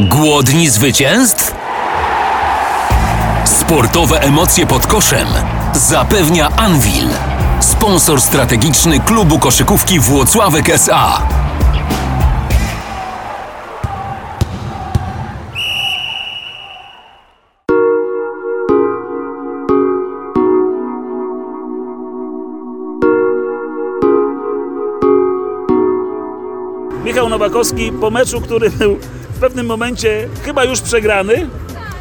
Głodni zwycięstw? Sportowe emocje pod koszem zapewnia Anvil, sponsor strategiczny klubu koszykówki Włocławek SA. Michał Nowakowski po meczu, który był w pewnym momencie chyba już przegrany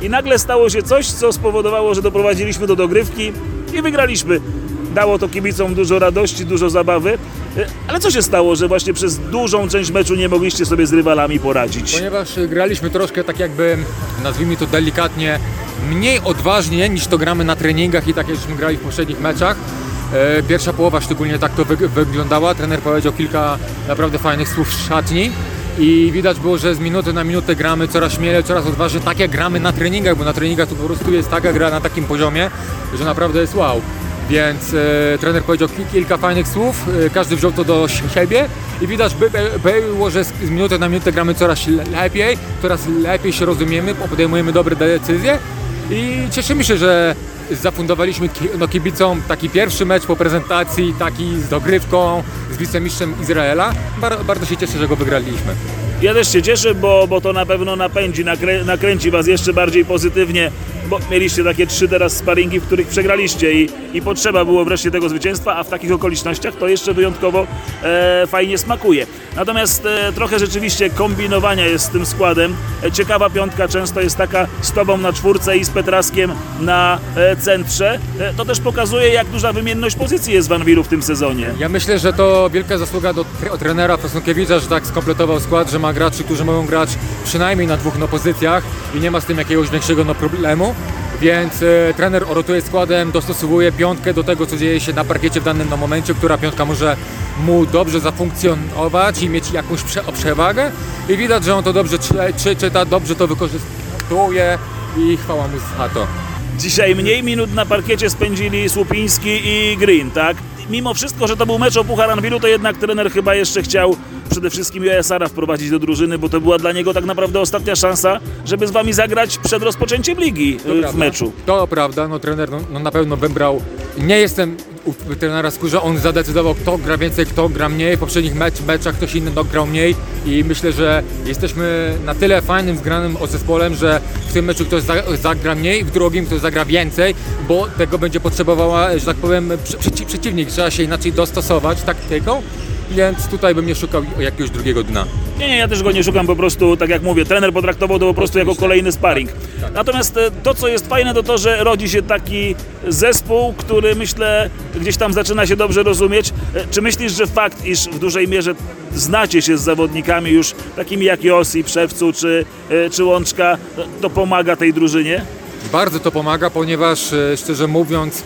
i nagle stało się coś, co spowodowało, że doprowadziliśmy do dogrywki i wygraliśmy. Dało to kibicom dużo radości, dużo zabawy. E, Ale co się stało, że właśnie przez dużą część meczu nie mogliście sobie z rywalami poradzić? Ponieważ graliśmy troszkę tak jakby, nazwijmy to delikatnie, mniej odważnie niż to gramy na treningach i tak jakśmy grali w poprzednich meczach. E, Pierwsza połowa szczególnie tak to wyg- wyglądała. Trener powiedział kilka naprawdę fajnych słów w szatni. I widać było, że z minuty na minutę gramy coraz śmielej, coraz odważniej, tak jak gramy na treningach, bo na treningach to po prostu jest taka gra na takim poziomie, że naprawdę jest wow. Więc e, trener powiedział ki- kilka fajnych słów, e, każdy wziął to do siebie i widać by, by, było, że z, z minuty na minutę gramy coraz le- lepiej, coraz lepiej się rozumiemy, podejmujemy dobre decyzje i cieszymy się, że zafundowaliśmy no, kibicom taki pierwszy mecz po prezentacji, taki z dogrywką, z wicemistrzem Izraela. Bar, bardzo się cieszę, że go wygraliśmy. Ja też się cieszę, bo, bo to na pewno napędzi, nakrę, nakręci Was jeszcze bardziej pozytywnie, mieliście takie trzy teraz sparingi, w których przegraliście i, i potrzeba było wreszcie tego zwycięstwa, a w takich okolicznościach to jeszcze wyjątkowo e, fajnie smakuje. Natomiast e, trochę rzeczywiście kombinowania jest z tym składem. E, ciekawa piątka często jest taka z Tobą na czwórce i z Petraskiem na e, centrze. E, to też pokazuje, jak duża wymienność pozycji jest w Anwilu w tym sezonie. Ja myślę, że to wielka zasługa do tre- trenera Posąkiewicza, że tak skompletował skład, że ma graczy, którzy mogą grać przynajmniej na dwóch no, pozycjach i nie ma z tym jakiegoś większego no, problemu. Więc e, trener rotuje składem, dostosowuje piątkę do tego, co dzieje się na parkiecie w danym momencie, która piątka może mu dobrze zafunkcjonować i mieć jakąś prze- przewagę. I widać, że on to dobrze czy, czy, czyta, dobrze to wykorzystuje i chwała mu za to. Dzisiaj mniej minut na parkiecie spędzili Słupiński i Green, tak? Mimo wszystko, że to był mecz o Puchar Anwilu, to jednak trener chyba jeszcze chciał przede wszystkim USR-a wprowadzić do drużyny, bo to była dla niego tak naprawdę ostatnia szansa, żeby z wami zagrać przed rozpoczęciem ligi To y, w prawda. meczu. To prawda, no trener no, no na pewno wybrał. Nie jestem u trenera skórze, on zadecydował kto gra więcej, kto gra mniej. W poprzednich mecz, meczach ktoś inny no, grał mniej i myślę, że jesteśmy na tyle fajnym, zgranym zespołem, że w tym meczu ktoś za, zagra mniej, w drugim ktoś zagra więcej, bo tego będzie potrzebowała, że tak powiem, przeci- przeciwnik. Trzeba się inaczej dostosować taktyką, więc tutaj bym nie szukał jakiegoś drugiego dna. Nie, nie, ja też go nie szukam po prostu, tak jak mówię, trener potraktował to po prostu jako kolejny sparring. Natomiast e, to, co jest fajne, to to, że rodzi się taki zespół, który myślę gdzieś tam zaczyna się dobrze rozumieć. E, Czy myślisz, że fakt, iż w dużej mierze znacie się z zawodnikami już takimi jak Josi, Przewcu czy, e, czy Łączka, to- pomaga tej drużynie? Bardzo to pomaga, ponieważ szczerze mówiąc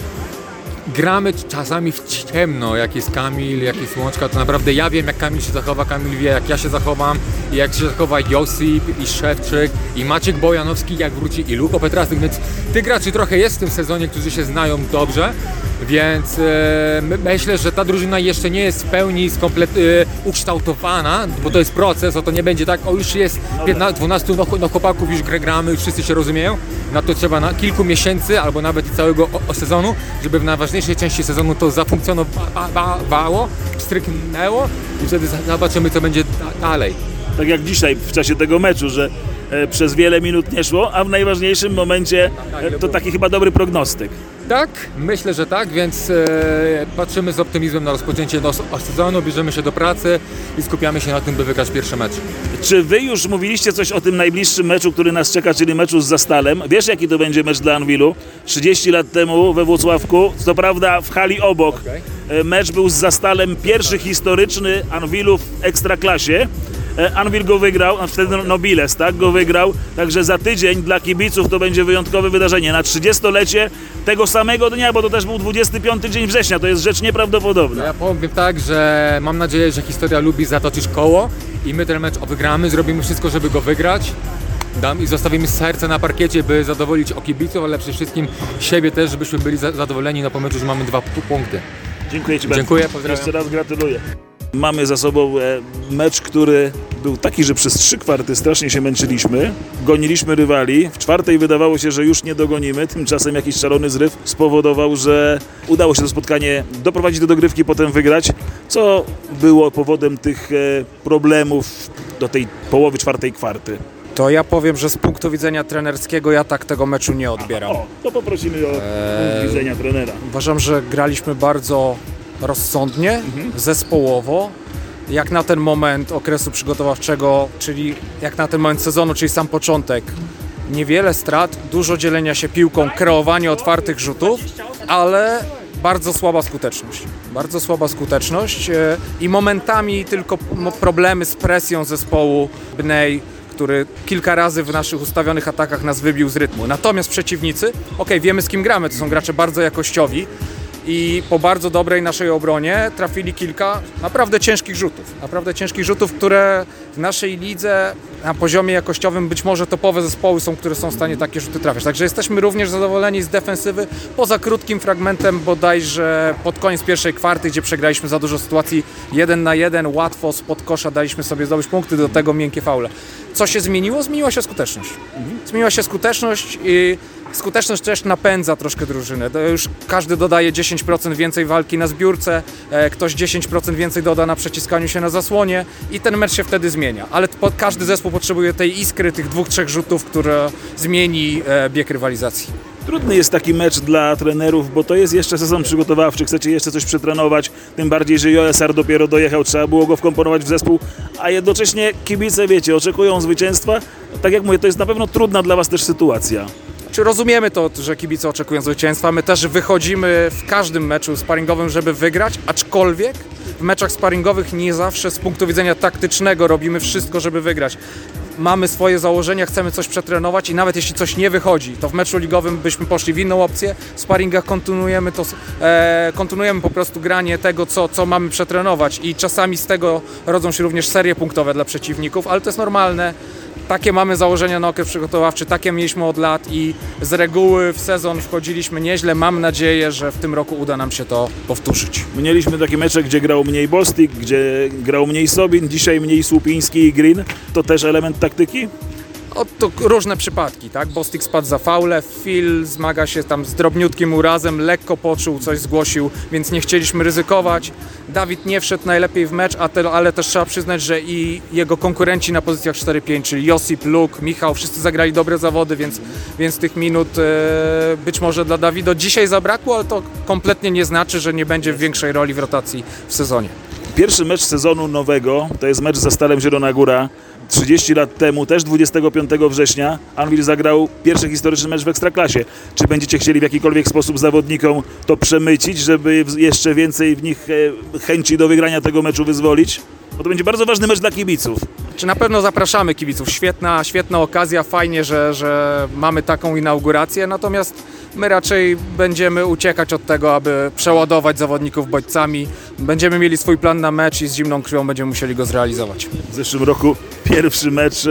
gramy czasami w ciemno, jak jest Kamil, jak jest Łączka, to naprawdę ja wiem jak Kamil się zachowa, Kamil wie jak ja się zachowam i jak się zachowa Josip i Szewczyk i Maciek Bojanowski jak wróci i Luko Petrasek, więc tych graczy trochę jest w tym sezonie, którzy się znają dobrze, więc e, my- myślę, że ta drużyna jeszcze nie jest w pełni skomplet, e, ukształtowana, bo to jest proces, o to nie będzie tak, o już jest 15, 12 no, no, chłopaków, już gramy, już wszyscy się rozumieją, na to trzeba na kilku miesięcy albo nawet i całego o, o sezonu, żeby w najważniejszej części sezonu to zafunkcjonowało, stryknęło i wtedy zobaczymy co będzie da, dalej. Tak jak dzisiaj w czasie tego meczu, że e, przez wiele minut nie szło, a w najważniejszym momencie to taki chyba dobry prognostyk. Tak, myślę, że tak, więc e, patrzymy z optymizmem na rozpoczęcie sezonu, bierzemy się do pracy i skupiamy się na tym, by wygrać pierwszy mecz. Czy wy już mówiliście coś o tym najbliższym meczu, który nas czeka, czyli meczu z Zastalem? Wiesz, jaki to będzie mecz dla Anwilu? 30 lat temu we Włocławku, co prawda w hali obok. Okej. E, Mecz był z Zastalem, pierwszy historyczny Anwilu w Ekstraklasie. E, Anwil go wygrał, a wtedy Nobiles, tak, go wygrał. Także za tydzień dla kibiców to będzie wyjątkowe wydarzenie. Na 30-lecie tego samego dnia, bo to też był 25 dzień września, to jest rzecz nieprawdopodobna. Ja powiem tak, że mam nadzieję, że historia lubi zatoczyć koło i my ten mecz wygramy, zrobimy wszystko, żeby go wygrać. Dam i zostawimy serce na parkiecie, by zadowolić o kibiców, ale przede wszystkim siebie też, żebyśmy byli za- zadowoleni na pomysł, że mamy dwa pu- punkty. Dziękuję Ci bardzo. Dziękuję, pozdrawiam. Jeszcze raz gratuluję. Mamy za sobą e, mecz, który był taki, że przez trzy kwarty strasznie się męczyliśmy. Goniliśmy rywali. W czwartej wydawało się, że już nie dogonimy. Tymczasem jakiś szalony zryw spowodował, że udało się to spotkanie doprowadzić do dogrywki, potem wygrać, co było powodem tych e, problemów do tej połowy czwartej kwarty. To ja powiem, że z punktu widzenia trenerskiego ja tak tego meczu nie odbieram. O, to poprosimy o punkt widzenia trenera. Uważam, że graliśmy bardzo rozsądnie, zespołowo. Jak na ten moment okresu przygotowawczego, czyli jak na ten moment sezonu, czyli sam początek, niewiele strat, dużo dzielenia się piłką, kreowanie otwartych rzutów, ale bardzo słaba skuteczność. Bardzo słaba skuteczność e, i momentami tylko problemy z presją zespołu Bnej, który kilka razy w naszych ustawionych atakach nas wybił z rytmu. Natomiast przeciwnicy, okej, wiemy z kim gramy, to są gracze bardzo jakościowi i po bardzo dobrej naszej obronie trafili kilka naprawdę ciężkich rzutów. Naprawdę ciężkich rzutów, które w naszej lidze na poziomie jakościowym być może topowe zespoły są, które są w stanie takie rzuty trafiać. Także jesteśmy również zadowoleni z defensywy, poza krótkim fragmentem bodajże pod koniec pierwszej kwarty, gdzie przegraliśmy za dużo sytuacji jeden na jeden, łatwo spod kosza daliśmy sobie zdobyć punkty, do tego miękkie faule. Co się zmieniło? Zmieniła się skuteczność. Zmieniła się skuteczność i skuteczność też napędza troszkę drużynę. To już każdy dodaje 10% więcej walki na zbiórce, e, ktoś 10% więcej doda na przeciskaniu się na zasłonie i ten mecz się wtedy zmienia. Ale każdy zespół potrzebuje tej iskry, tych dwóch, trzech rzutów, które zmieni e, bieg rywalizacji. Trudny jest taki mecz dla trenerów, bo to jest jeszcze sezon przygotowawczy, chcecie jeszcze coś przetrenować, tym bardziej, że Joesar dopiero dojechał, trzeba było go wkomponować w zespół, a jednocześnie kibice, wiecie, oczekują zwycięstwa. Tak jak mówię, to jest na pewno trudna dla Was też sytuacja. Czy rozumiemy to, że kibice oczekują zwycięstwa? My też wychodzimy w każdym meczu sparingowym, żeby wygrać, aczkolwiek w meczach sparingowych nie zawsze z punktu widzenia taktycznego robimy wszystko, żeby wygrać. Mamy swoje założenia, chcemy coś przetrenować i nawet jeśli coś nie wychodzi, to w meczu ligowym byśmy poszli w inną opcję. W sparingach kontynuujemy, to, e, kontynuujemy po prostu granie tego, co, co mamy przetrenować i czasami z tego rodzą się również serie punktowe dla przeciwników, ale to jest normalne. Takie mamy założenia na okres przygotowawczy, takie mieliśmy od lat i z reguły w sezon wchodziliśmy nieźle. Mam nadzieję, że w tym roku uda nam się to powtórzyć. Mieliśmy takie mecze, gdzie grał mniej Bostik, gdzie grał mniej Sobin, dzisiaj mniej Słupiński i Green. To też element taktyki? To różne przypadki, tak? Bostik spadł za faule, Phil zmaga się tam z drobniutkim urazem, lekko poczuł, coś zgłosił, więc nie chcieliśmy ryzykować. Dawid nie wszedł najlepiej w mecz, ale też trzeba przyznać, że i jego konkurenci na pozycjach 4-5, czyli Josip, Luke, Michał, wszyscy zagrali dobre zawody, więc, więc tych minut e, być może dla Dawida dzisiaj zabrakło, ale to kompletnie nie znaczy, że nie będzie większej roli w rotacji w sezonie. Pierwszy mecz sezonu nowego to jest mecz za Stalem Zielona Góra. 30 lat temu, też 25 września, Anvil zagrał pierwszy historyczny mecz w Ekstraklasie. Czy będziecie chcieli w jakikolwiek sposób zawodnikom to przemycić, żeby jeszcze więcej w nich e, chęci do wygrania tego meczu wyzwolić? Bo to będzie bardzo ważny mecz dla kibiców. Czy na pewno zapraszamy kibiców? Świetna, świetna okazja, fajnie, że, że mamy taką inaugurację, natomiast my raczej będziemy uciekać od tego, aby przeładować zawodników bodźcami. Będziemy mieli swój plan na mecz i z zimną krwią będziemy musieli go zrealizować. W zeszłym roku pierwszy mecz e,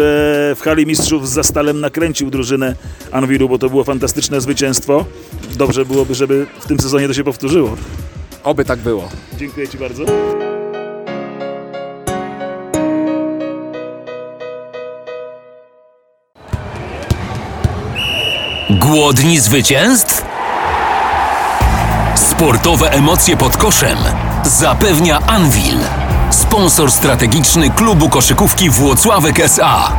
w hali mistrzów z Zastalem nakręcił drużynę Anwilu, bo to było fantastyczne zwycięstwo. Dobrze byłoby, żeby w tym sezonie to się powtórzyło. Oby tak było. Dziękuję Ci bardzo. Głodni zwycięstw? Sportowe emocje pod koszem zapewnia Anvil, sponsor strategiczny klubu koszykówki Włocławek SA.